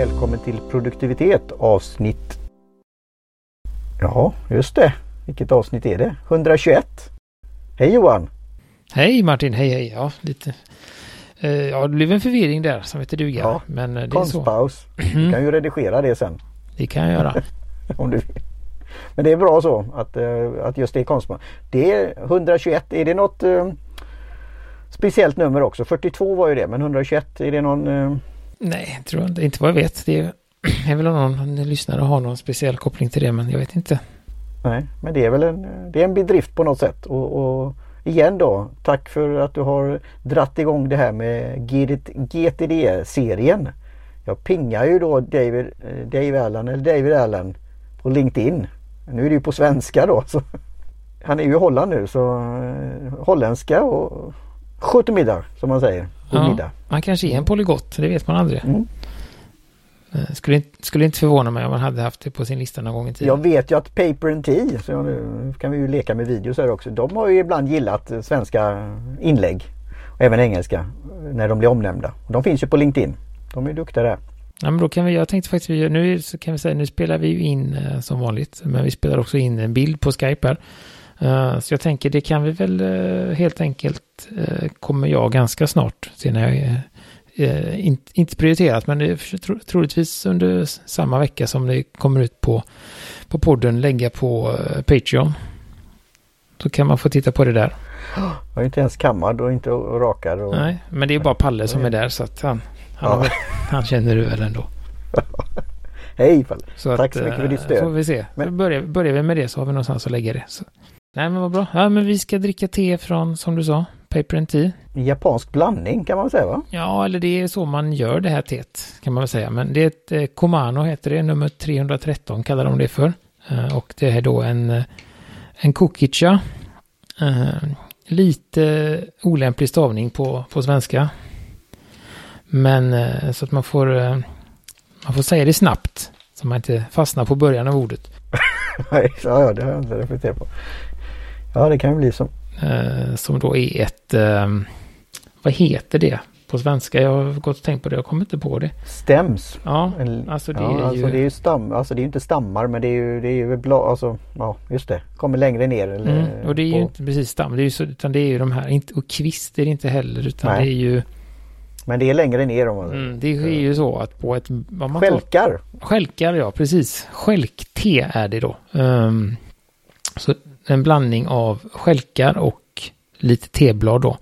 Välkommen till produktivitet avsnitt. Ja, just det. Vilket avsnitt är det? 121. Hej Johan! Hej Martin, hej hej. Ja, lite. Eh, ja, det blev en förvirring där som heter duga. Ja, men eh, det är så. Konstpaus. Du kan ju redigera det sen. Det kan jag göra. Om du vill. Men det är bra så att, eh, att just det är konstpaus. Det är 121. Är det något speciellt nummer också? 42 var ju det men 121 är det någon Nej, tror inte. Inte vad jag vet. Det är, jag vill ha någon lyssnare har någon speciell koppling till det, men jag vet inte. Nej, men det är väl en, det är en bedrift på något sätt. Och, och igen då, tack för att du har dratt igång det här med GTD-serien. Jag pingar ju då David, eh, Dave Allen eller David Allen på LinkedIn. Nu är det ju på svenska då. Så. Han är ju i Holland nu så eh, holländska och sköter som man säger. God Ja, middag. han kanske är en polygott, det vet man aldrig. Mm. Eh, Skulle, skulle inte förvåna mig om man hade haft det på sin lista någon gång i tiden. Jag vet ju att Paper and Tea, så nu kan vi ju leka med videos här också. De har ju ibland gillat eh, svenska inlägg. Och även engelska. eh, När de blir omnämnda. Och De finns ju på LinkedIn. De är duktiga där. Ja, men då kan vi, jag tänkte faktiskt, nu kan vi säga, nu spelar vi ju in som vanligt, men vi spelar också in en bild på Skype här. Eh, så jag tänker det kan vi väl eh, helt enkelt, uh, kommer jag ganska snart, se när jag eh, inte, prioriterat, men det är tro, troligtvis under samma vecka som det kommer ut på, på podden, lägga på eh, Patreon. Så kan man få titta på det där. Jag är inte ens kammad och inte rakad. Och... Nej, men det är bara Palle som är där, så att han, han, Ja. han känner du väl ändå. Hej Palle! Så Tack så mycket för eh, ditt stöd. Får vi se. Men... Börjar, börjar vi med det så har vi någonstans att lägga det. Så. Nej men vad bra. Ja men vi ska dricka te från, som du sa, Paper and Tea. En japansk blandning kan man säga va? Ja, eller det är så man gör det här teet, kan man väl säga. Men det är ett eh, Komano heter det, nummer 313 kallar de det för. Eh, och det är då en, eh, en kokicha. Eh, lite olämplig stavning på, på svenska. Men eh, så att man får, eh, man får säga det snabbt. Så man inte fastnar på början av ordet. Nej, ja, ja, det har jag inte reflekterat på. Ja, det kan ju bli som. Eh, som då är ett, eh, vad heter det på svenska? Jag har gått och tänkt på det, jag kommer inte på det. Stäms. Ja, alltså det ja, är alltså ju... det är ju stam, alltså det är ju inte stammar men det är ju, det är ju blad, alltså ja just det. Kommer längre ner eller Mm, och det är ju på- inte precis stam, det är ju så, utan det är ju de här, inte, och kvist är det inte heller, utan Nej. det är ju, Men det är längre ner om man mm, det är ju så att på ett, vad man tar, Skälkar. skälkar, ja precis, skälkte är det då. Ehm, så en blandning av skälkar och lite teblad då.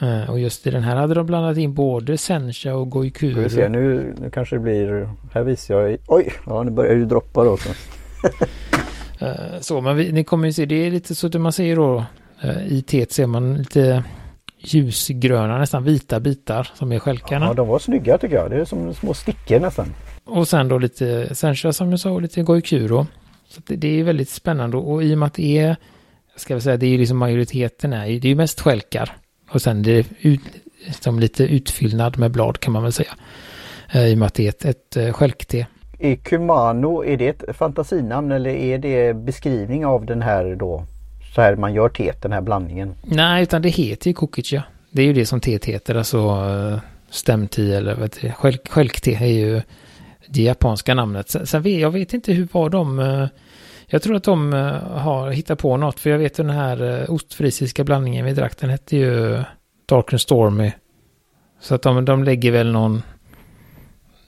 Eh, och just i den här hade de blandat in både sencha och vi se, goikuru. nu, nu kanske det blir, här visar jag, oj, ja nu börjar det droppa då. Så. Eh, så, men vi, ni kommer ju se, det är lite så att man ser då eh, i teet ser man lite ljusgröna, nästan vita bitar som är skälkarna. Ja, de var snygga tycker jag. Det är som små stickor nästan. Och sen då lite sencha som jag sa och lite goikuro. Så det, det är väldigt spännande och i och med att det är, ska vi säga, det är ju liksom majoriteten är, det är ju mest skälkar. Och sen det är ut, som lite utfyllnad med blad kan man väl säga. Eh, I och med att det är ett, ett eh, skälkte. Är Kumano, är det ett fantasinamn eller är det beskrivning av den här då? Så här man gör teet, den här blandningen. Nej, utan det heter ju kokicha. Det är ju det som teet heter, alltså uh, stämte eller vad heter det, skälk, skälkte är ju det japanska namnet. Sen, sen vet jag vet inte hur var de, eh, jag tror att de eh, har hittat på något, för jag vet den här uh, ostfrisiska blandningen vi drack, den hette ju Dark and Stormy. Så att de, de lägger väl någon,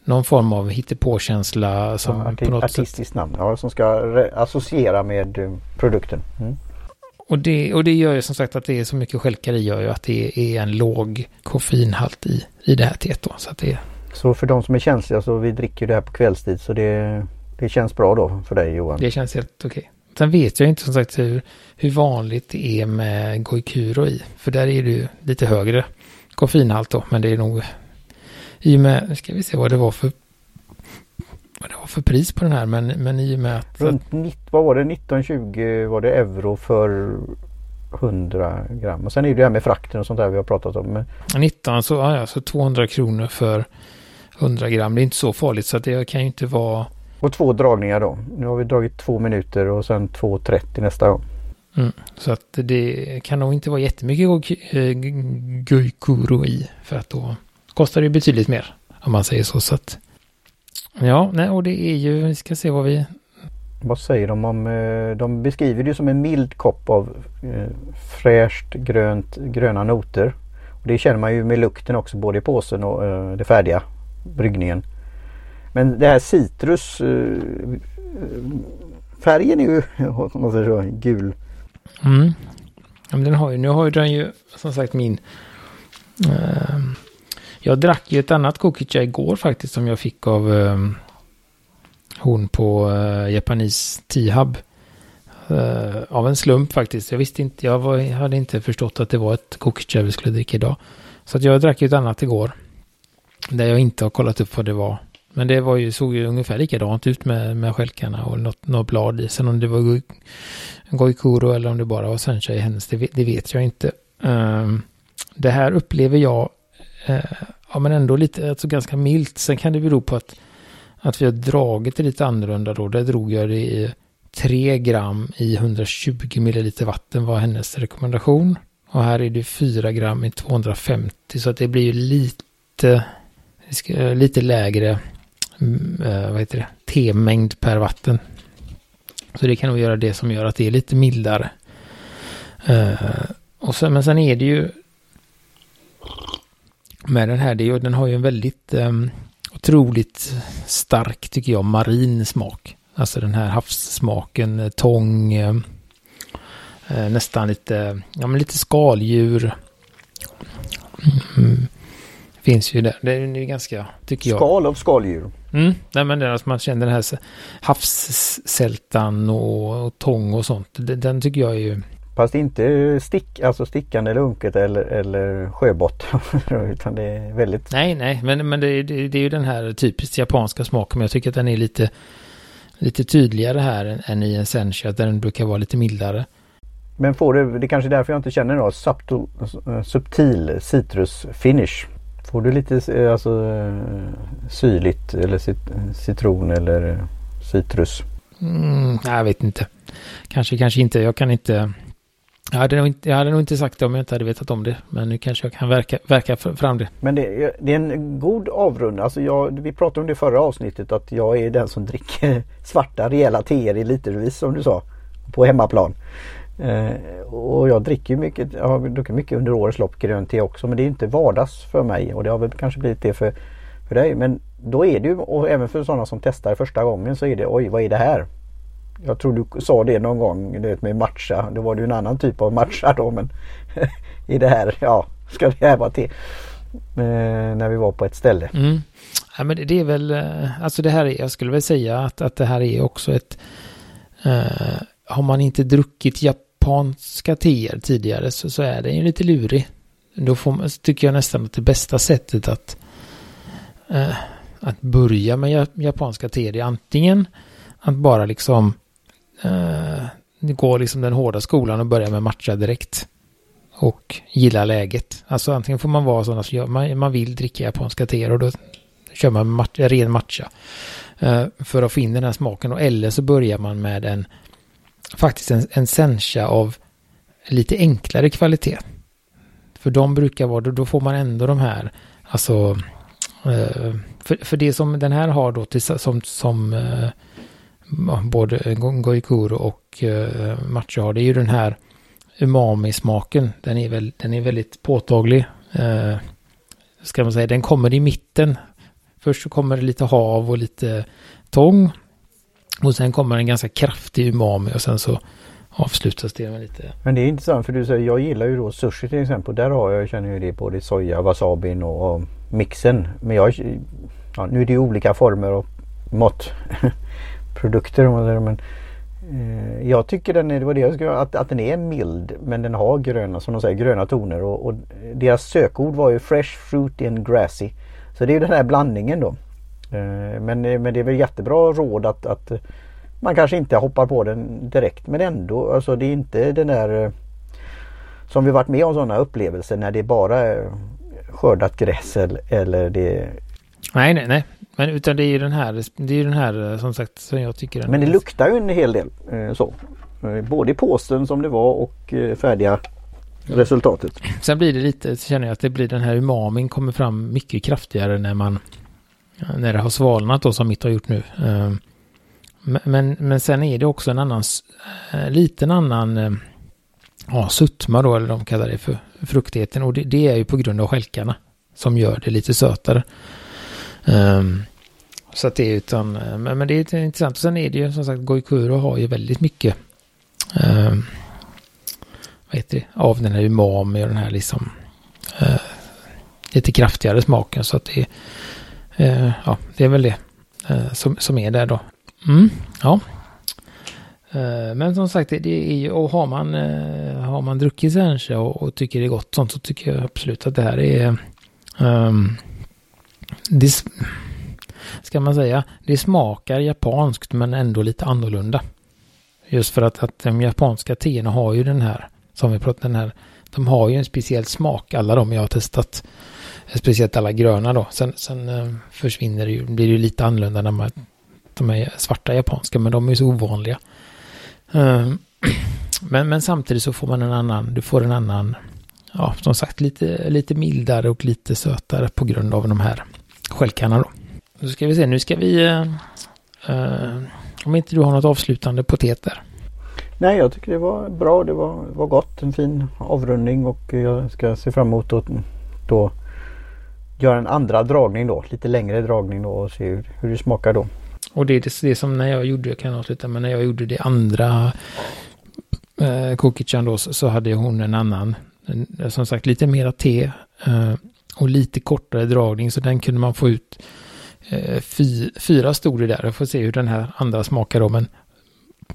någon form av hittepåkänsla som ja, på något sätt artistiskt namn. Ja, som ska re- associera med eh, produkten. Mm. Och det, och det gör ju som sagt att det är så mycket skälkar i gör ju att det är en låg koffeinhalt i, i det här teet då. Så att det, Så för de som är känsliga så vi dricker det här på kvällstid så det, det känns bra då för dig Johan. det känns helt okej. Sen vet jag inte som sagt hur, hur vanligt det är med goikuro i. För där är det ju lite högre koffeinhalt då. Men det är nog i och med, nu ska vi se vad det var för vad det var för pris på den här. Men, men i och med att Runt, vad var det, 1920 var det euro för 100 gram. Och sen är det det här med frakten och sånt där vi har pratat om. Men 19 så, ja, så 200 kronor för 100 gram. Det är inte så farligt så att det kan ju inte vara Och två dragningar då. Nu har vi dragit två minuter och sen 2.30 nästa gång. Mm. Så att det kan nog inte vara jättemycket goi- eh, i. För att då kostar det betydligt mer. Om man säger så. så att, Ja, nej, och det är ju, vi ska se vad vi... Vad säger de om, eh, de beskriver det som en mild kopp av eh, fräscht grönt, gröna noter. Och det känner man ju med lukten också både i påsen och det färdiga bryggningen. Men det här citrus eh, färgen är ju man säger så, gul. Mm. Ja, men den har ju, nu har ju den ju som sagt min... Eh, jag drack ju ett annat kokicha igår faktiskt som jag fick av eh, hon på eh, Japanis T-Hub. Eh, av en slump faktiskt. Jag visste inte, jag, var, jag hade inte förstått att det var ett kokicha vi skulle dricka idag. Så att jag drack ju ett annat igår. Där jag inte har kollat upp vad det var. Men det var ju, såg ju ungefär likadant ut med, med skälkarna och något, något blad i. Sen om det var Goikuro eller om det bara var Sunshine hennes, det, det, vet jag inte. Um, det här upplever jag, uh, ja men ändå lite, alltså ganska milt. Sen kan det bero på att, att vi har dragit det lite annorlunda då. Där drog jag det i 3 gram i 120 milliliter vatten var hennes rekommendation. Och här är det 4 gram i 250 så att det blir ju lite, lite lägre mm, eh, vad heter det, T-mängd per vatten. Så det kan nog göra det som gör att det är lite mildare. Eh, och sen, men sen är det ju med den här, det är, den har ju en väldigt um, otroligt stark, tycker jag, marin smak. Alltså den här havssmaken, eh, tång, uh, nästan lite, ja men lite skaldjur. Mm. Finns ju där. Det är ju ganska, tycker jag. Skal av skaldjur. Mm, nej men det är alltså man känner den här havssältan och, och tång och sånt. Den, den, tycker jag är ju... Fast inte stick, alltså stickande eller unket eller, eller sjöbotten. utan det är väldigt... Nej, nej, men, men det, det, det, är ju den här typiskt japanska smaken. Men jag tycker att den är lite, lite tydligare här än, än i en sencha. Där den brukar vara lite mildare. Men får det, det är kanske är därför jag inte känner då, subtil, subtil citrusfinish. Får du lite eh, alltså, eh, syrligt eller citron eller citrus? Mm, jag vet inte. Kanske, kanske inte. Jag kan inte. Jag hade, nog inte, jag hade nog inte sagt det om jag inte hade vetat om det. Men nu kanske jag kan verka, verka fram det. Men det, det är en god avrund. Alltså jag, vi pratade om det förra avsnittet att jag är den som dricker svarta rejäla teer i litervis som du sa. På hemmaplan. Eh, och jag dricker mycket, jag har druckit mycket under årets lopp grönt te också men det är inte vardags för mig och det har väl kanske blivit det för, för dig. Men då är det ju, och även för sådana som testar första gången så är det oj vad är det här? Jag tror du sa det någon gång vet, med matcha. Då var det ju en annan typ av matcha då men i det här, ja ska det här vara te? Eh, när vi var på ett ställe. Mm. Ja, men det är väl, eh, alltså det här är, jag skulle väl säga att, att det här är också ett eh, har man inte druckit japanska teer tidigare så, så är den ju lite lurig. Då får man, tycker jag nästan att det bästa sättet att, eh, att börja med japanska teer är antingen att bara liksom eh, gå liksom den hårda skolan och börja med matcha direkt. Och gilla läget. Alltså antingen får man vara sådana som man, man vill dricka japanska teer och då kör man matcha, ren matcha. Eh, för att få in den här smaken. Och eller så börjar man med en faktiskt en, en sencha av lite enklare kvalitet. För de brukar vara, då, får man ändå de här, alltså, eh, för, för det som den här har då till, som, som eh, både Goikuro och eh, Matcha har, det är ju den här umami-smaken. Den är, väl, den är väldigt påtaglig. Eh, ska man säga, den kommer i mitten. Först så kommer det lite hav och lite tång. Och sen kommer en ganska kraftig umami och sen så avslutas det med lite... Men det är intressant för du säger, jag gillar ju då sushi till exempel. Där har jag, känner ju det både soja, wasabin och, och mixen. Men jag, ja, nu är det ju olika former och matprodukter. Men, eh, jag tycker den är, det var det jag skulle, att, att den är mild men den har gröna, som de säger, gröna toner. Och, och deras sökord var ju fresh, fruity and grassy. Så det är ju den här blandningen då. Eh, men, eh, men det är väl jättebra råd att, att man kanske inte hoppar på den direkt men ändå. Alltså det är inte den där eh, som vi varit med om sådana upplevelser när det bara är skördat gräs eller, eller det Nej, nej, nej. Men utan det är ju den här, det är den här som sagt som jag tycker. Men det luktar ju en hel del så. Både i påsen som det var och färdiga resultatet. Sen blir det lite, så känner jag att det blir den här umamin kommer fram mycket kraftigare när man när det har svalnat då som mitt har gjort nu. Ehm, men, men sen är det också en annan, eh, liten annan ehm, ja, suttma då, eller de kallar det för fruktigheten. Och det, det är ju på grund av skälkarna som gör det lite sötare. Um, så att det är utan, eh, men, men det är intressant. Och sen är det ju som sagt, Goikuro har ju väldigt mycket um, vad heter det, av den här umami och den här liksom uh, lite kraftigare smaken. Så att det, eh, ja, det är väl det eh, som, som är där då. Mm, ja. Eh, men som sagt, det är ju, och har man, eh, har man druckit sencha och, och tycker det är gott sånt så tycker jag absolut att det här är um, det, ska man säga, det smakar japanskt men ändå lite annorlunda. Just för att, att de japanska teerna har ju den här, som vi pratade den här, de har ju en speciell smak, alla de jag har testat. Speciellt alla gröna då. Sen, sen eh, försvinner det ju, blir det ju lite annorlunda när man, de är svarta japanska, men de är ju så ovanliga. Ehm, men, men samtidigt så får man en annan, du får en annan, ja som sagt lite, lite mildare och lite sötare på grund av de här skälkarna då. Nu ska vi se, nu ska vi... eh, eh om inte du har något avslutande potet där. Nej, jag tycker det var bra. Det var, var gott. En fin avrundning och jag ska se fram emot att då göra en andra dragning då. Lite längre dragning då och se hur, hur det smakar då. Och det är det, det som när jag gjorde, jag kan avsluta, men när jag gjorde det andra eh, Kokichan då så, hade hon en annan, en, eh, som sagt lite mera te eh, och lite kortare dragning så den kunde man få ut Eh, fy, fyra stora där. Jag får se hur den här andra smakar då. Men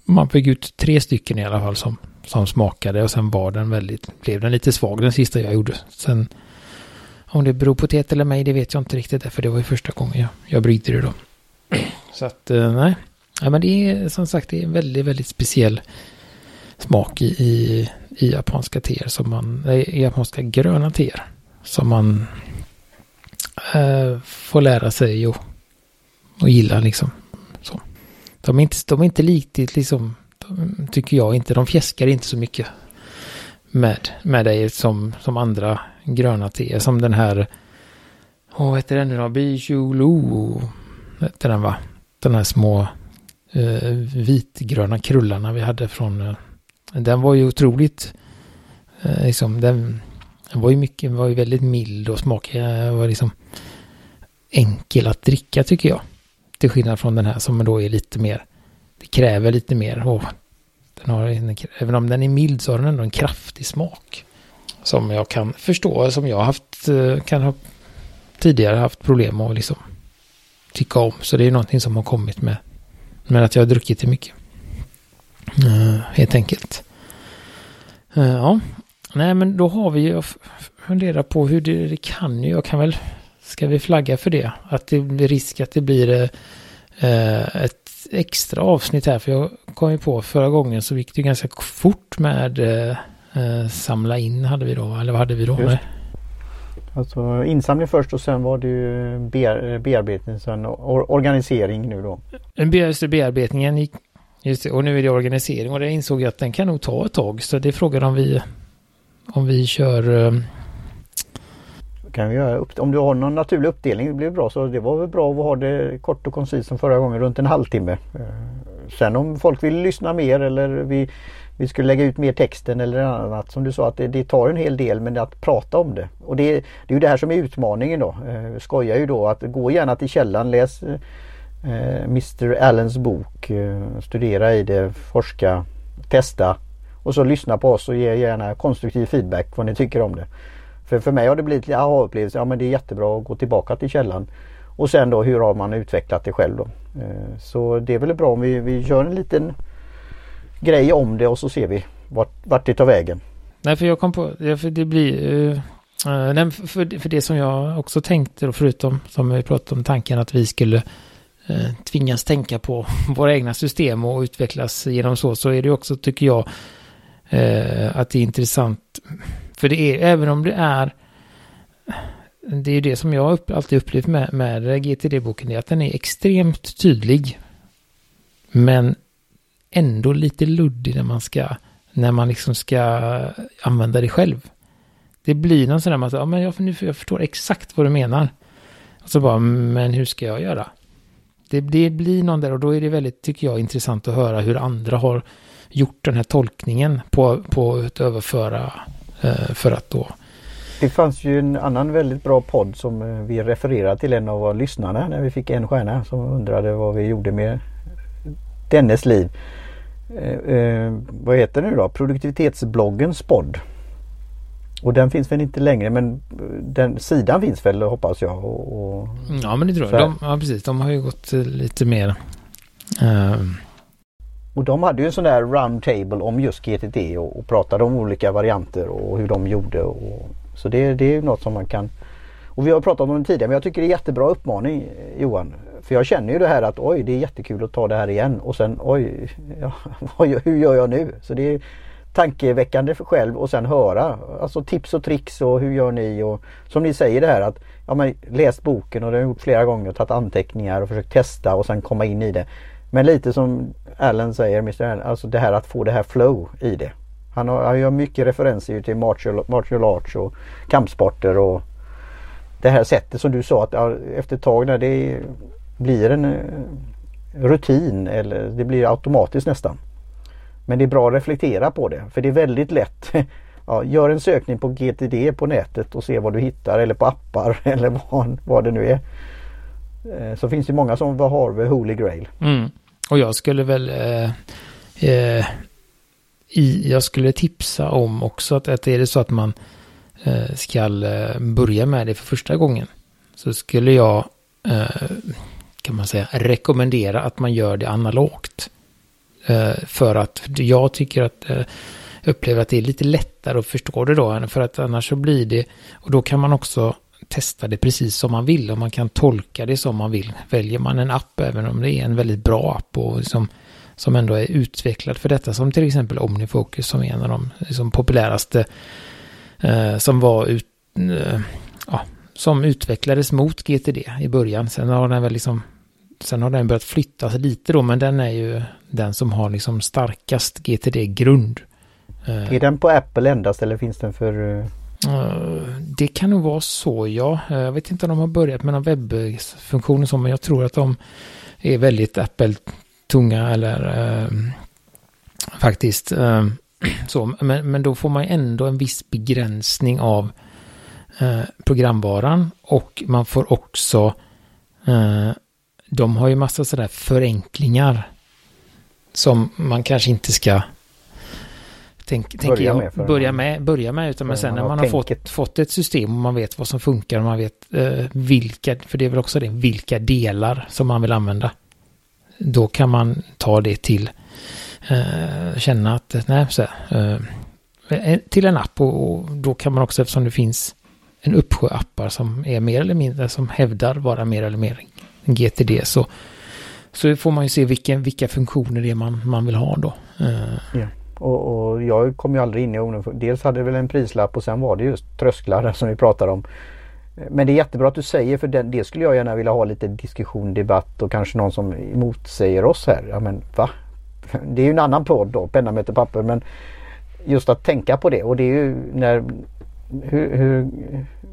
man fick ut tre stycken i alla fall som, som smakade. Och sen var den väldigt, blev den lite svag den sista jag gjorde. Sen om det beror på det eller mig det vet jag inte riktigt. För det var ju första gången jag, jag bryggde det då. Så att eh, nej. Ja, men det är som sagt det är en väldigt, väldigt speciell smak i, i, i japanska teer som man, i japanska gröna teer som man eh, får lära sig och, och gilla liksom. De är inte, de är inte riktigt liksom, de, tycker jag inte, de fjäskar inte så mycket med, med dig som, som andra gröna te. Som den här, vad heter den nu då? Bijulu heter den va? Den här små eh, vitgröna krullarna vi hade från, eh, den var ju otroligt, eh, liksom, den, den var ju mycket, var ju väldigt mild och smakig. Eh, var liksom enkel att dricka tycker jag. Till skillnad från den här som då är lite mer, det kräver lite mer. Oh, den har, även om den är mild så har den ändå en kraftig smak. Som jag kan förstå, som jag haft, eh, kan ha tidigare haft problem med att liksom tycka om. Så det är någonting som har kommit med, Men att jag har druckit det mycket. Uh, helt enkelt. Uh, ja, nej men då har vi ju funderat på hur det, det kan ju, jag kan väl Ska vi flagga för det? Att det blir risk att det blir eh, ett extra avsnitt här. För jag kom ju på förra gången så gick det ganska fort med eh, eh, samla in hade vi då. Eller vad hade vi då? Just. Alltså insamling först och sen var det ju bear, bearbetning, sen organisering nu då. Just bearbetningen gick, just det, och nu är det organisering och det insåg jag att den kan nog ta ett tag. Så det är frågan om vi om vi kör eh, kan vi göra upp, om du har någon naturlig uppdelning, det blir bra. Så det var väl bra att ha det kort och koncist som förra gången, runt en halvtimme. Eh, sen om folk vill lyssna mer eller vi, vi skulle lägga ut mer texten eller annat. Som du sa att det, det tar en hel del men att prata om det. Och det, det är ju det här som är utmaningen då. Eh, Jag skojar ju då att gå gärna till källan, läs eh, Mr Allens bok, studera i det, forska, testa och så lyssna på oss och ge gärna konstruktiv feedback vad ni tycker om det. För, för mig har det blivit en aha-upplevelse. Ja men det är jättebra att gå tillbaka till källan. Och sen då hur har man utvecklat det själv då. Eh, så det är väl bra om vi, vi kör en liten grej om det och så ser vi vart, vart det tar vägen. Nej för jag kom på, för det blir uh, Nej, för, för det som jag också tänkte då förutom som vi pratade om tanken att vi skulle eh, tvingas tänka på våra egna system och utvecklas genom så så är det också tycker jag eh, att det är intressant för det är, även om det är, det är ju det som jag upp, alltid upplevt med, med GTD-boken, det är att den är extremt tydlig. Men ändå lite luddig när man ska, när man liksom ska använda det själv. Det blir någon sån där man säger, ja men jag, nu, jag förstår exakt vad du menar. Och så bara, men hur ska jag göra? Det, det blir någon där och då är det väldigt, tycker jag, intressant att höra hur andra har gjort den här tolkningen på, på att överföra för att då det fanns ju en annan väldigt bra podd som eh, vi refererade till en av lyssnarna när vi fick en stjärna som undrade vad vi gjorde med dennes liv. Eh, eh, vad heter det nu då? Produktivitetsbloggens podd. Och den finns väl inte längre men eh, den sidan finns väl hoppas jag. Och, och ja men det tror jag. De, ja precis, de har ju gått lite mer uh... Och de hade ju en sån där roundtable om just GTT och, och pratade om olika varianter och hur de gjorde. Och, så det, det är något som man kan och vi har pratat om det tidigare men jag tycker det är jättebra uppmaning Johan. För jag känner ju det här att oj det är jättekul att ta det här igen och sen oj ja, hur gör jag nu? Så det är tankeväckande för själv och sen höra alltså tips och tricks och hur gör ni och som ni säger det här att ja, men läst boken och det har jag gjort flera gånger och tagit anteckningar och försökt testa och sen komma in i det. Men lite som Allen säger, Mr. Allen, alltså det här att få det här flow i det. Han, har, han har mycket referenser till martial, martial arts och kampsporter och det här sättet som du sa att ja, efter ett tag när det blir en eh, rutin eller det blir automatiskt nästan. Men det är bra att reflektera på det för det är väldigt lätt. Ja, gör en sökning på GTD på nätet och se vad du hittar eller på appar eller vad, vad det nu är. Eh, så finns det många som vad har vi Holy Grail. Mm. Och jag skulle väl eh, eh, i, jag skulle tipsa om också att, att är det så att man eh, ska eh, börja med det för första gången så skulle jag eh, kan man säga rekommendera att man gör det analogt. Eh, för att jag tycker att eh, upplever att det är lite lättare att förstå det då. För att annars så blir det, och då kan man också testa det precis som man vill och man kan tolka det som man vill. Väljer man en app, även om det är en väldigt bra app och liksom som ändå är utvecklad för detta, som till exempel Omnifocus som är en av de liksom, populäraste eh, som var ut, eh, ja, som utvecklades mot GTD i början. Sen har den väl liksom Sen har den börjat flyttas lite då, men den är ju den som har liksom starkast GTD-grund. Eh, är den på Apple endast eller finns den för? Eh, Eh, det kan nog vara så, ja. Eh, jag vet inte om de har börjat med någon webbfunktion och så, men jag tror att de är väldigt Apple tunga eller eh, faktiskt. Eh, så, men, men då får man ändå en viss begränsning av eh, programvaran och man får också eh, de har ju massa sådär förenklingar som man kanske inte ska tänk, börja, jag, med börja, med, börja med. Utan men sen när man har fått, fått ett system och man vet vad som funkar och man vet eh, vilka, för det är väl också det, vilka delar som man vill använda då kan man ta det till eh, känna att nej, så här, eh, till en app och, och, då kan man också eftersom det finns en uppsjö appar som är mer eller mindre som hävdar vara mer eller mer GTD så så får man ju se vilken, vilka funktioner det är man, man vill ha då. Ja. Och, och, jag kom ju aldrig in i ungdom. Dels hade det väl en prislapp och sen var det just trösklar som vi pratade om. Men det är jättebra att du säger för det, det skulle jag gärna vilja ha lite diskussion, debatt och kanske någon som motsäger oss här. Ja men va? Det är ju en annan podd då, penna möter papper men just att tänka på det och det är ju när hur, hur,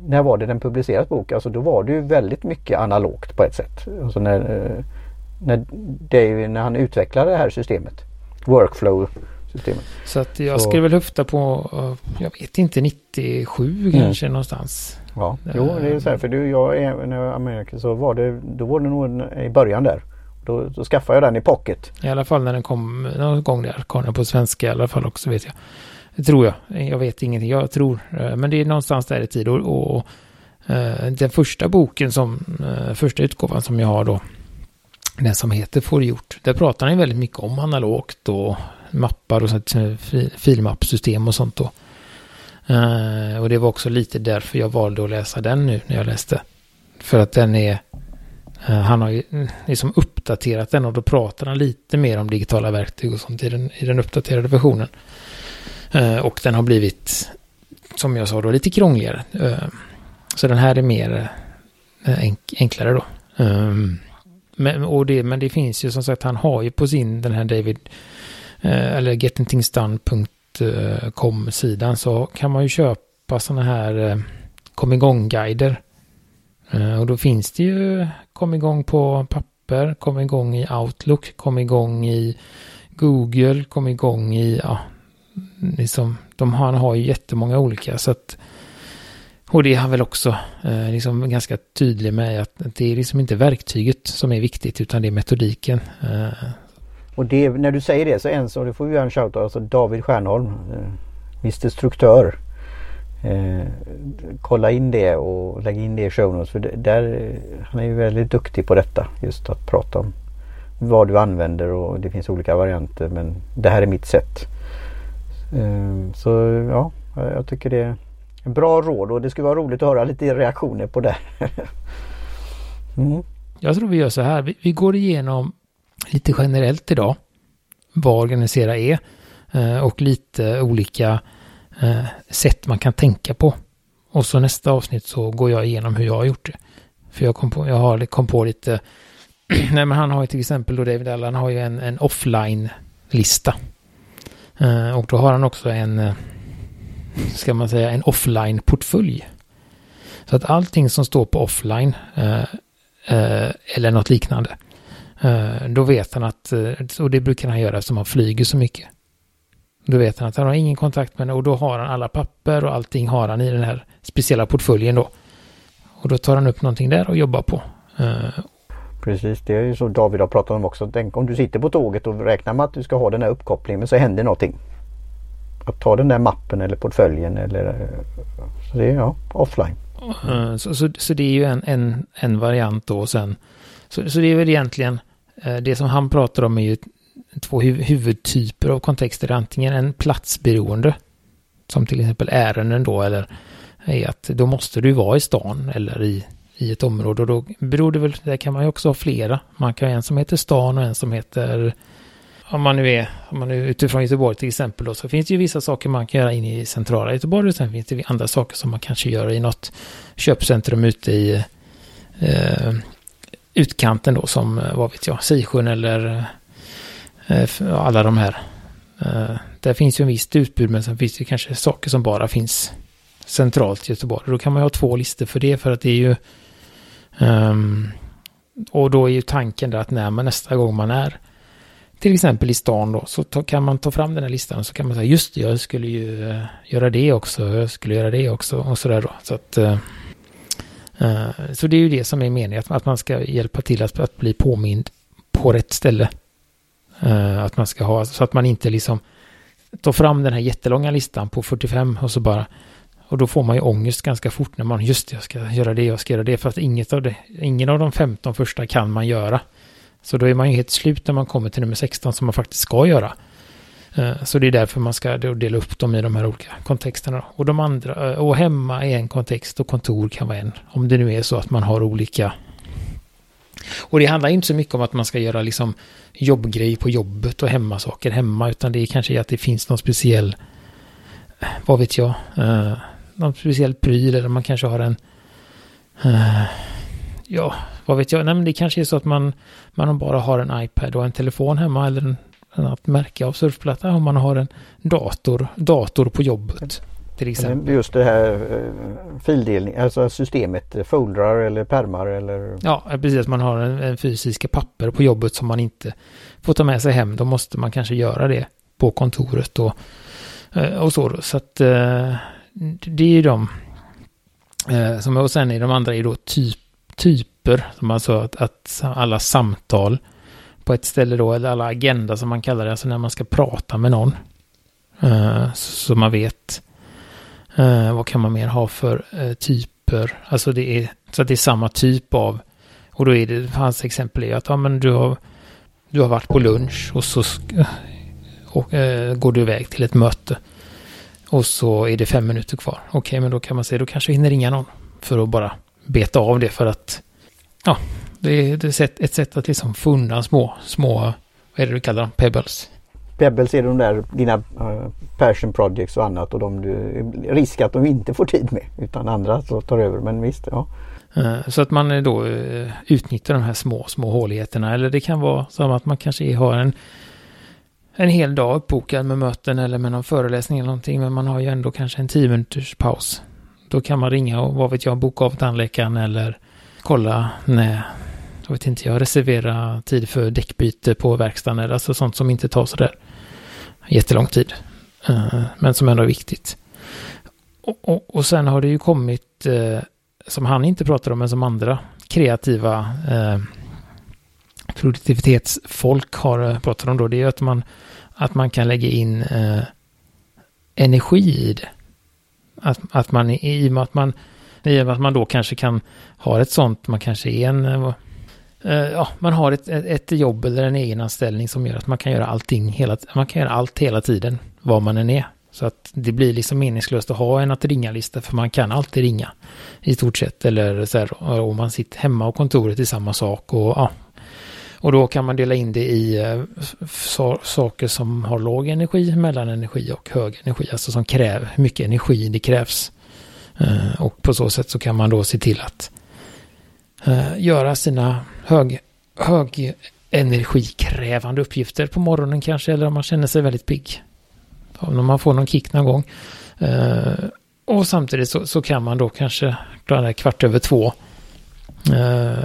när var det den publicerades bok? Alltså då var det ju väldigt mycket analogt på ett sätt. Alltså när, eh, när, Dave, när han utvecklade det här systemet. Workflow systemet. Så att jag så. skulle väl höfta på, jag vet inte, 97 mm. kanske någonstans. Ja, jo det är så här för du, jag är när jag Amerika så var det, då var det nog i början där. Då, då skaffade jag den i pocket. I alla fall när den kom någon gång där, kom den på svenska i alla fall också vet jag. Det tror jag. Jag vet ingenting. Jag tror, eh, men det är någonstans där i tid och, och, och eh, den första boken som, eh, första utgåvan som jag har då, den som heter Får gjort, där pratar han väldigt mycket om analogt och mappar och sånt, filmappsystem och sånt då. Uh, och det var också lite därför jag valde att läsa den nu när jag läste. För att den är, uh, han har ju mm, liksom uppdaterat den och då pratar han lite mer om digitala verktyg och sånt i den, i den uppdaterade versionen. Uh, och den har blivit, som jag sa då, lite krångligare. så den här är mer enk enklare då. Um, men, och det, men det finns ju som sagt, han har ju på sin, den här David, Eh, eller gettingthingsdone.com-sidan eh, så kan man ju köpa sådana här eh, kom igång-guider och då finns det ju kom igång på papper, kom igång i Outlook, kom igång i Google, kom igång i, ja, liksom, de, han har ju jättemånga olika så att och det är han väl också eh, liksom ganska tydlig med att det är liksom inte verktyget som är viktigt utan det är metodiken. Eh. Och det, när du säger det så en som, det får vi göra en shoutout, alltså David Stjärnholm, eh, Mr Struktör. Eh, kolla in det och lägg in det i show notes för där, eh, han är ju väldigt duktig på detta. Just att prata om vad du använder och det finns olika varianter men det här är mitt sätt. Eh, så ja, jag tycker det är en bra råd och det skulle vara roligt att höra lite reaktioner på det. mm. Jag tror vi gör så här. Vi, vi, går igenom lite generellt idag vad organisera är eh, och lite olika eh, sätt man kan tänka på. Och så nästa avsnitt så går jag igenom hur jag har gjort det. För jag kom på, jag har, kom på lite, nej men han har ju till exempel då David Allen har ju en, en offline-lista. Eh, och då har han också en, ska man säga, en offline-portfölj. Så att allting som står på offline eller något liknande, då vet han att, eh, och det brukar han göra eftersom han flyger så mycket. Då vet han att han har ingen kontakt med henne och då har han alla papper och allting har han i den här speciella portföljen då. Och då tar han upp någonting där och jobbar på. Uh, Precis, det är ju så David har pratat om också. Tänk om du sitter på tåget och räknar med att du ska ha den här uppkopplingen men så händer någonting. Att ta den där mappen eller portföljen eller eh, så det är ja, offline. Så, så, så, det är ju en, en, en variant då sen. Så, så det är väl egentligen eh, det som han pratar om är ju två huvudtyper av kontexter. Antingen en platsberoende, som till exempel ärenden då, eller är att då måste du vara i stan eller i, i ett område. Och då beror det väl, där kan man ju också ha flera. Man kan ha en som heter stan och en som heter om man nu är, om man är utifrån Göteborg till exempel då, så finns det ju vissa saker man kan göra inne i centrala Göteborg och sen finns det andra saker som man kanske gör i något köpcentrum ute i eh, utkanten då som, eh, vad vet jag, Sisjön eller Eh, alla de här. Eh, där finns ju en visst utbud men sen finns det kanske saker som bara finns centralt i Göteborg. Då kan man ju ha två listor för det för att det är ju um, och då är ju tanken där att när man nästa gång man är till exempel i stan då så ta, kan man ta fram den här listan och så kan man säga just det, jag skulle ju uh, göra det också, jag skulle göra det också och sådär då. Så att uh, Eh, så det är ju det som är meningen, att, man ska hjälpa till att, att bli påmind på rätt ställe. Eh, att man ska ha, så att man inte liksom tar fram den här jättelånga listan på 45 och så bara och då får man ju ångest ganska fort när man just jag ska göra det, jag ska göra det, för att inget av det, ingen av de 15 första kan man göra. Så då är man ju helt slut när man kommer till nummer 16 som man faktiskt ska göra. Eh, så det är därför man ska dela upp dem i de här olika kontexterna. Och de andra, eh, och hemma är en kontext och kontor kan vara en. Om det nu är så att man har olika och det handlar inte så mycket om att man ska göra liksom jobbgrej på jobbet och hemmasaker hemma, utan det är kanske att det finns någon speciell, eh, vad vet jag, någon speciell pryl eller man kanske har en, ja, vad vet jag, nej men det kanske är så att man, man bara har en iPad och en telefon hemma eller en, annat märke av surfplatta och man har en dator, dator på jobbet. Till exempel. Just det här eh, fildelning, alltså systemet, eh, foldrar eller permar eller? Ja, precis. Man har en, en fysiska papper på jobbet som man inte får ta med sig hem. Då måste man kanske göra det på kontoret och, eh, och så. Så att det är ju de. Som, och sen är de andra är då typ, typer, som alltså att, att alla samtal på ett ställe då, eller alla agenda som man kallar det, alltså när man ska prata med någon. Eh, så man vet uh, vad kan man mer ha för uh, typer? Alltså det är så att det är samma typ av och då är det, hans exempel är att ja, men du, har, du har varit på lunch och så och, går du iväg till ett möte. Och så är det fem minuter kvar. Okej, okay, men då kan man säga då kanske hinner ringa någon. För att bara beta av det för att ja, det är, ett sätt att liksom få undan små, små, vad är det du kallar dem, pebbles. Pebbles är de där dina uh, passion projects och annat och de du, risk att de inte får tid med utan andra så tar över. Men visst, ja. Uh, så att man då uh, utnyttjar de här små, små håligheterna. Eller det kan vara som att man kanske har en, en hel dag uppbokad med möten eller med någon föreläsning eller någonting. Men man har ju ändå kanske en tio minuters paus. Då kan man ringa och vad vet jag, boka av tandläkaren eller kolla när, jag vet inte, jag reserverar tid för däckbyte på verkstaden eller alltså sånt som inte tar sådär jättelång tid. Eh, men som ändå är viktigt. Och, och, och, sen har det ju kommit, eh, som han inte pratar om, men som andra kreativa eh, produktivitetsfolk har pratat om då, det är att man, att man kan lägga in energi i det. Att, att man, i och med att man, i och med att man då kanske kan ha ett sånt, man kanske är en, Eh, ja, man har ett, ett, ett, jobb eller en egen anställning som gör att man kan göra allting hela, man kan göra allt hela tiden, var man än är. Så att det blir liksom meningslöst att ha en att ringa-lista för man kan alltid ringa i stort sett. Eller så här, om man sitter hemma och kontoret i samma sak och ja, och då kan man dela in det i eh, saker som har låg energi, mellanenergi och hög energi. Alltså som kräver hur mycket energi det krävs. Eh, och på så sätt så kan man då se till att eh, göra sina hög, hög energikrävande uppgifter på morgonen kanske. Eller om man känner sig väldigt pigg. Om man får någon kick någon gång. Och samtidigt så, så kan man då kanske klara kvart över två.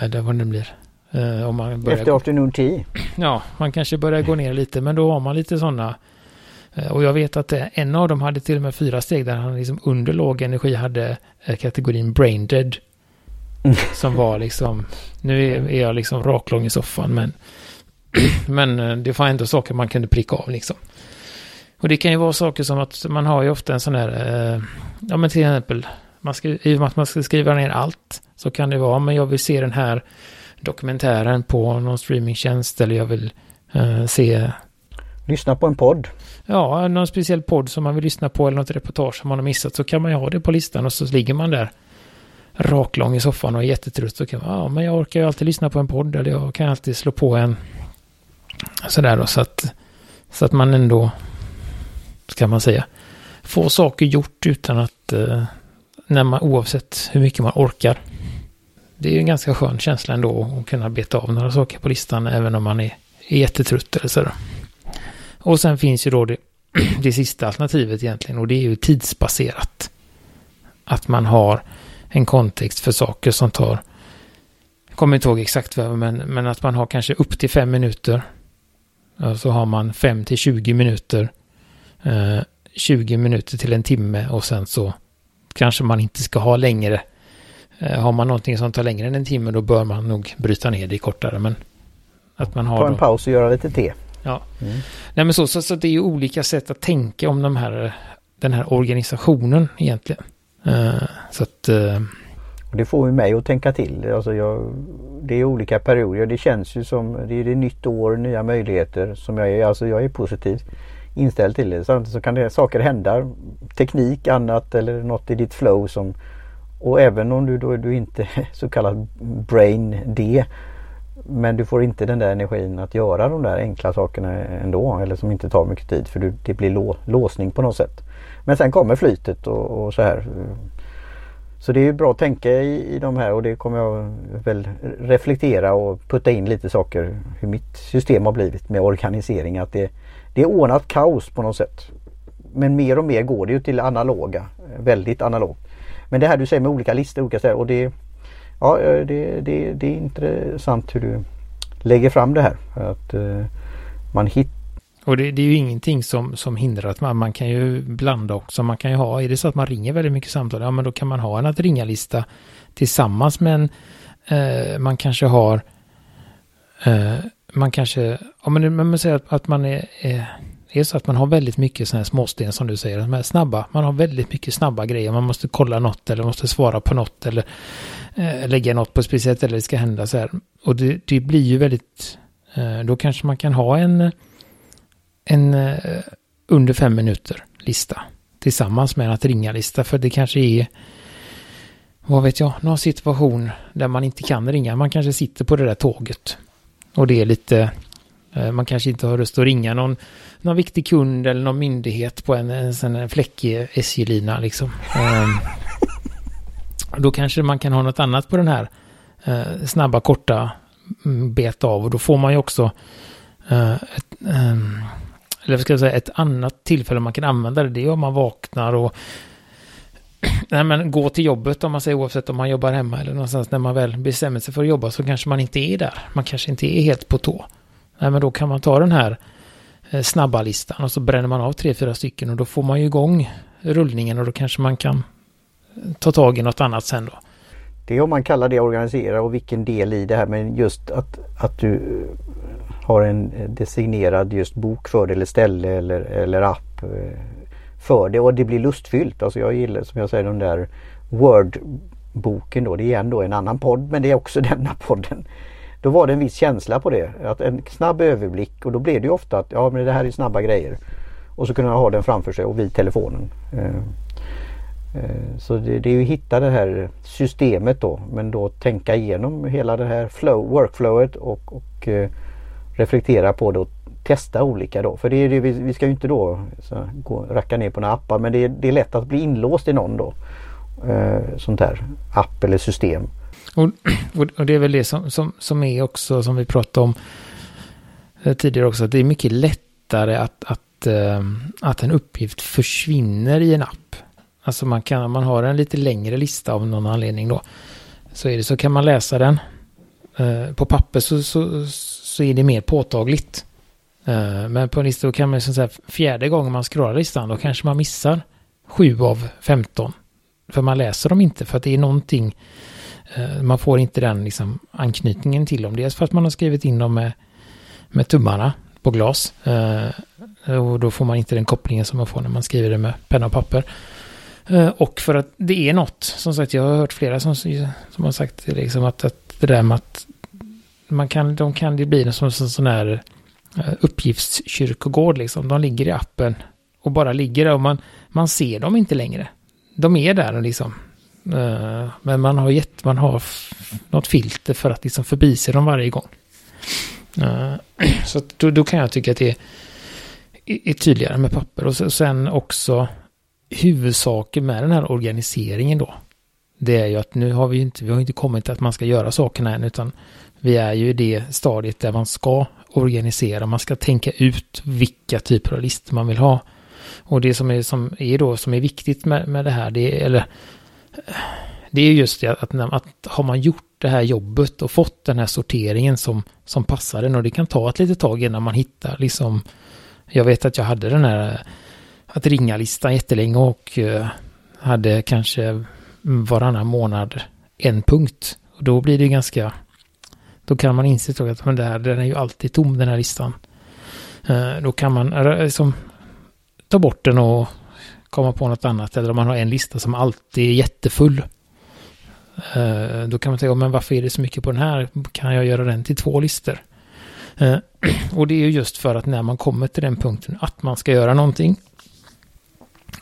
Eller vad det blir. Uh, om man börjar Efter afternoon tea? Ja, man kanske börjar gå ner lite, men då har man lite sådana. Uh, och jag vet att uh, en av dem hade till och med fyra steg där han liksom under låg energi hade kategorin brain dead. Som var liksom, nu är, jag liksom raklång i soffan, men, men det var ändå saker man kunde pricka av liksom. Och det kan ju vara saker som att man har ju ofta en sån här, ja men till exempel, man ska, i och med att man ska skriva ner allt, så kan det vara, men jag vill se den här dokumentären på någon streamingtjänst eller jag vill uh, se... Lyssna på en podd. Ja, någon speciell podd som man vill lyssna på eller något reportage som man har missat så kan man ju ha det på listan och så ligger man där raklång i soffan och är jättetrött så kan man, ja men jag orkar ju alltid lyssna på en podd eller jag kan alltid slå på en sådär då så att så att man ändå ska man säga få saker gjort utan att eh, när man oavsett hur mycket man orkar det är ju en ganska skön känsla ändå att kunna beta av några saker på listan även om man är, är jättetrött eller sådär. Och sen finns ju då det, det sista alternativet egentligen och det är ju tidsbaserat. Att man har en kontext för saker som tar, jag kommer inte ihåg exakt vad, men, men att man har kanske upp till fem minuter. Så har man fem till 20 minuter. Eh, 20 minuter till en timme och sen så kanske man inte ska ha längre Eh, har man någonting som tar längre än en timme då bör man nog bryta ner det kortare. Men att man har Ta en då... paus och göra lite te. Ja. Mm. Nej men så, så, så det är ju olika sätt att tänka om de här, den här organisationen egentligen. Eh, så att... Eh, det får ju mig att tänka till. Alltså jag, det är olika perioder. Det känns ju som det är det nytt år, nya möjligheter. Som jag är, alltså jag är positiv inställd till det. Samtidigt så kan det saker hända. Teknik, annat eller något i ditt flow som och även om du då du inte är så kallad brain D men du får inte den där energin att göra de där enkla sakerna ändå eller som inte tar mycket tid för du, det blir lå, låsning på något sätt. Men sen kommer flytet och, och så här. Så det är bra att tänka i, i de här och det kommer jag väl reflektera och putta in lite saker hur mitt system har blivit med organisering. Att det, det är ordnat kaos på något sätt. Men mer och mer går det ju till analoga, väldigt analogt. Men det här du säger med olika listor olika ställen och det, ja, det, det, det är intressant hur du lägger fram det här. Att eh, man hittar och det, det, är ju ingenting som, som hindrar att man, man kan ju blanda också. Man kan ju ha, är det så att man ringer väldigt mycket samtal, ja men då kan man ha en att ringa-lista tillsammans med en, eh, man kanske har, eh, man kanske, om man, man säger att, att man är, är, det är så att man har väldigt mycket sådana här småsten som du säger, de här snabba. Man har väldigt mycket snabba grejer. Man måste kolla något eller måste svara på något eller eh, lägga något på speciellt eller det ska hända så här. Och det, det blir ju väldigt, eh, då kanske man kan ha en, en eh, under fem minuter lista tillsammans med en att ringa-lista. För det kanske är, vad vet jag, någon situation där man inte kan ringa. Man kanske sitter på det där tåget. Och det är lite, eh, man kanske inte har lust att ringa någon någon viktig kund eller någon myndighet på en, en, en fläckig SJ-lina liksom. Ehm, då kanske man kan ha något annat på den här eh, snabba, korta mm, bet av och då får man ju också uh, ett, ehm, eller ska jag säga, ett annat tillfälle man kan använda det. Det är om man vaknar och nej, men gå till jobbet om man säger oavsett om man jobbar hemma eller någonstans när man väl bestämmer sig för att jobba så kanske man inte är där. Man kanske inte är helt på tå. Nej, men då kan man ta den här eh, snabba listan och så bränner man av tre, fyra stycken och då får man ju igång rullningen och då kanske man kan eh, ta tag i något annat sen då. Det är om man kallar det organisera och vilken del i det här men just att, att du har en eh, designerad just bok för det eller ställe eller, eller app eh, för det och det blir lustfyllt. Alltså jag gillar som jag säger den där Word-boken då. Det är ändå en annan podd men det är också denna podden. Då var det en viss känsla på det. Att en snabb överblick och då blev det ju ofta att ja men det här är snabba grejer. Och så kunde man ha den framför sig och vid telefonen. Eh, så det, det är ju att hitta det här systemet då men då tänka igenom hela det här flow, workflowet och, och reflektera på det och testa olika då. För det är det, vi, vi ska ju inte då så, gå, racka ner på några appar men det är, det är lätt att bli inlåst i någon då. Eh, sånt här app eller system. Och, och det är väl det som, som, som är också som vi pratade om eh, tidigare också. Att det är mycket lättare att, att, eh, att en uppgift försvinner i en app. Alltså man kan, man har en lite längre lista av någon anledning då. Så är det så kan man läsa den. Eh, på papper så, så, så är det mer påtagligt. Eh, men på en lista då kan man säga fjärde gången man scrollar listan då kanske man missar sju av 15. För man läser dem inte för att det är någonting eh, man får inte den liksom anknytningen till dem. Dels för att man har skrivit in dem med, med tummarna på glas. Eh, och då får man inte den kopplingen som man får när man skriver det med penna och papper. Eh, och för att det är något, som sagt jag har hört flera som, som har sagt liksom att, att det där med att man kan, de kan det bli som en sån här eh, uppgiftskyrkogård liksom. De ligger i appen och bara ligger där och man, man ser dem inte längre. De är där liksom. Eh, men man har, gett, man har något filter för att liksom förbise dem varje gång. Eh, så då, då kan jag tycka att det är, är tydligare med papper. Och sen också huvudsaken med den här organiseringen då det är ju att nu har vi inte, vi har inte kommit till att man ska göra sakerna än, utan vi är ju i det stadiet där man ska organisera, man ska tänka ut vilka typer av listor man vill ha. Och det som är, som är då, som är viktigt med, med det här, det är, eller, det är just det att, att har man gjort det här jobbet och fått den här sorteringen som, som passar den och det kan ta ett litet tag innan man hittar liksom, jag vet att jag hade den här att ringa-listan jättelänge och uh, hade kanske varannan månad en punkt. Och då blir det ganska, då kan man inse att men det här, den är ju alltid tom den här listan. Eh, då kan man liksom ta bort den och komma på något annat. Eller om man har en lista som alltid är jättefull. Eh, då kan man säga, men varför är det så mycket på den här? Kan jag göra den till två listor? Eh, och det är ju just för att när man kommer till den punkten att man ska göra någonting.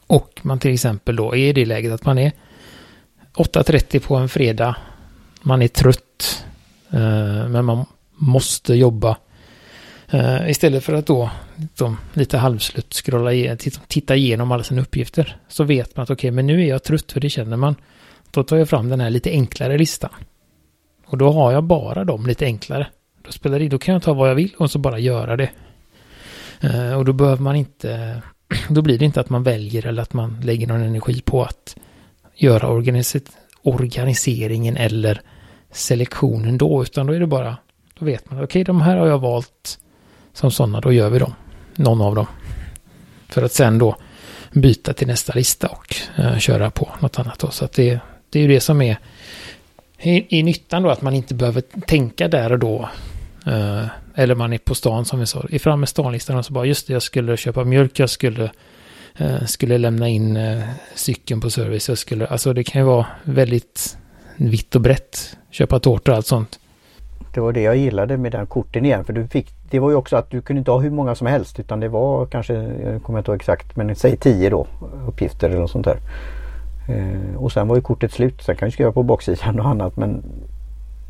Och man till exempel då är i det läget att man är 8.30 på en fredag. Man är trött. Eh, men man måste jobba. Eh, istället för att då liksom, lite halvslut scrolla titta igenom alla sina uppgifter. Så vet man att okej, okay, men nu är jag trött för det känner man. Då tar jag fram den här lite enklare listan. Och då har jag bara dem lite enklare. Då spelar det då kan jag ta vad jag vill och så bara göra det. Eh, och då behöver man inte, då blir det inte att man väljer eller att man lägger någon energi på att göra organiseringen eller selektionen då, utan då är det bara, då vet man, okej okay, de här har jag valt som sådana, då gör vi dem, någon av dem. För att sen då byta till nästa lista och eh, köra på något annat då. Så att det, det är ju det som är i, i nyttan då, att man inte behöver tänka där och då. Eh, eller man är på stan som vi sa, i fram med stanlistan och så bara just det, jag skulle köpa mjölk, jag skulle Eh, skulle lämna in eh, cykeln på service. Jag skulle, alltså det kan ju vara väldigt vitt och brett. Köpa tårtor och allt sånt. Det var det jag gillade med den korten igen. För du fick, det var ju också att du kunde inte ha hur många som helst utan det var kanske, jag kommer inte ihåg exakt, men säg tio då uppgifter eller något sånt där. Eh, och sen var ju kortet slut. Sen kan du skriva på baksidan och annat men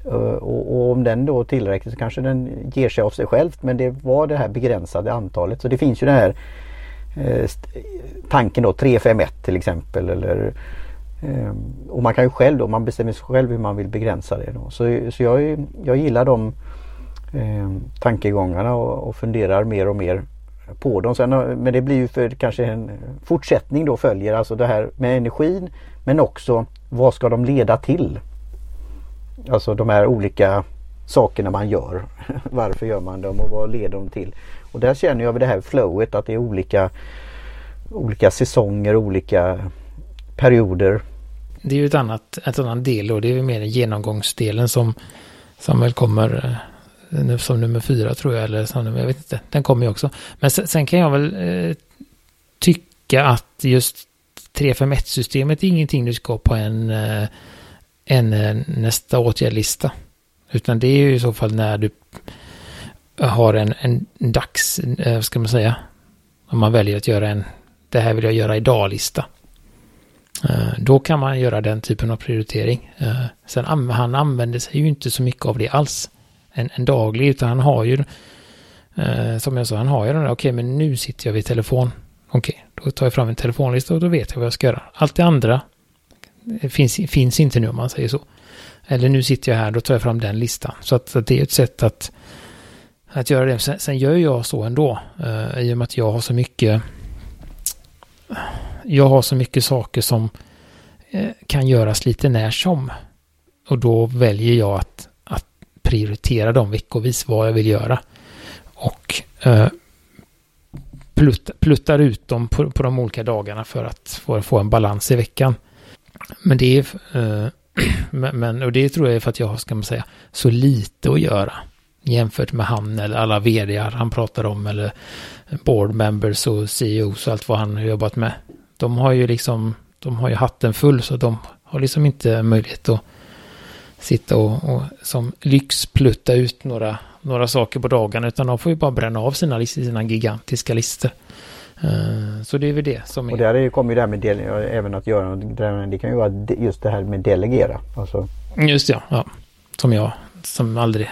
eh, och, och, om den då är tillräckligt så kanske den ger sig av sig självt men det var det här begränsade antalet. Så det finns ju den här Eh, tanken då 351 till exempel. Eller, Ehm, och man kan ju själv då, man bestämmer sig själv hur man vill begränsa det. Då. Så, så jag, jag gillar de eh, tankegångarna och, och funderar mer och mer på dem. Sen, men det blir ju för kanske en fortsättning då följer. Alltså det här med energin men också vad ska de leda till? Alltså de här olika sakerna man gör. Varför gör man dem och vad leder de till? Och där känner jag vid det här flowet att det är olika, olika säsonger, olika perioder. Det är ju ett annat, ett annat del och det är ju mer genomgångsdelen som, som väl kommer eh, som nummer fyra tror jag, eller som nummer, jag vet inte, den kommer ju också. Men sen, sen kan jag väl eh, tycka att just 351-systemet är ingenting du ska på en, eh, en eh, nästa åtgärdlista. Utan det är ju i så fall när du har en, en dags, vad ska man säga, om man väljer att göra en, det här vill jag göra idag-lista. Eh, då kan man göra den typen av prioritering. Eh, sen han använder sig ju inte så mycket av det alls. En, en daglig, utan han har ju, eh, som jag sa, han har ju den där, okej okay, men nu sitter jag vid telefon. Okej, okay, då tar jag fram en telefonlista och då vet jag vad jag ska göra. Allt det andra finns, finns inte nu om man säger så. Eller nu sitter jag här, då tar jag fram den listan. Så att, att det är ett sätt att, att göra det. Sen, sen gör jag så ändå. I och med att jag har så mycket jag har så mycket saker som eh, kan göras lite när som. Och då väljer jag att, att prioritera dem veckovis vad jag vill göra. Och eh, plut, pluttar ut dem på, på de olika dagarna för att få, få en balans i veckan. Men det är, eh, men, och det tror jag är för att jag har, ska man säga, så lite att göra jämfört med han eller alla vdar han pratar om eller board members och CEOs och allt vad han har jobbat med. De har ju liksom, de har ju hatten full så de har liksom inte möjlighet att sitta och, och som lyxplutta ut några några saker på dagarna utan de får ju bara bränna av sina, sina gigantiska listor. Uh, så det är väl det som är... Och där kommer ju det här med del, även att göra, det kan ju vara just det här med delegera. Alltså... Just ja, ja. Som jag, som aldrig...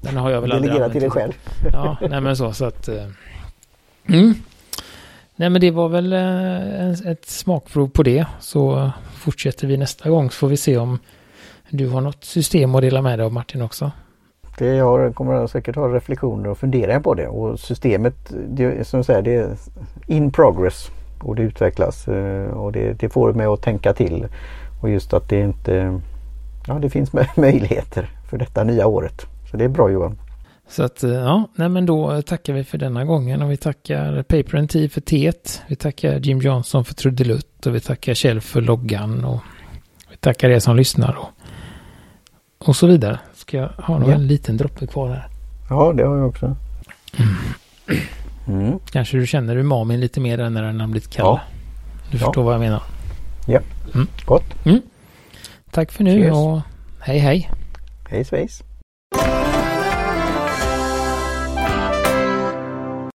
Den har jag väl Delegera aldrig till dig själv. Ja, nej men så, så att... Uh... Mm. Nej men det var väl eh, ett smakprov på det. Så fortsätter vi nästa gång så får vi se om du har något system att dela med dig av Martin också. Det jag kommer säkert ha reflektioner och funderingar på det och systemet det, som säger, det är in progress och det utvecklas eh, och det, det får mig att tänka till. Och just att det inte Ja det finns möjligheter för detta nya året. Så det är bra Johan. Så att eh, ja, nej men då tackar vi för denna gången och vi tackar Paper and Tea för teet. Vi tackar Jim Johnson för trudelutt och vi tackar Kjell för loggan och vi tackar er som lyssnar och, och så vidare. Ska jag ha ja. en liten droppe kvar här? Ja, det har jag också. Mm. Mm. Kanske du känner umamin lite mer än när den har blivit kall. Ja. Du förstår ja. vad jag menar. Ja, mm. gott. Mm. Tack för nu Cheers. och hej hej. Hej svejs.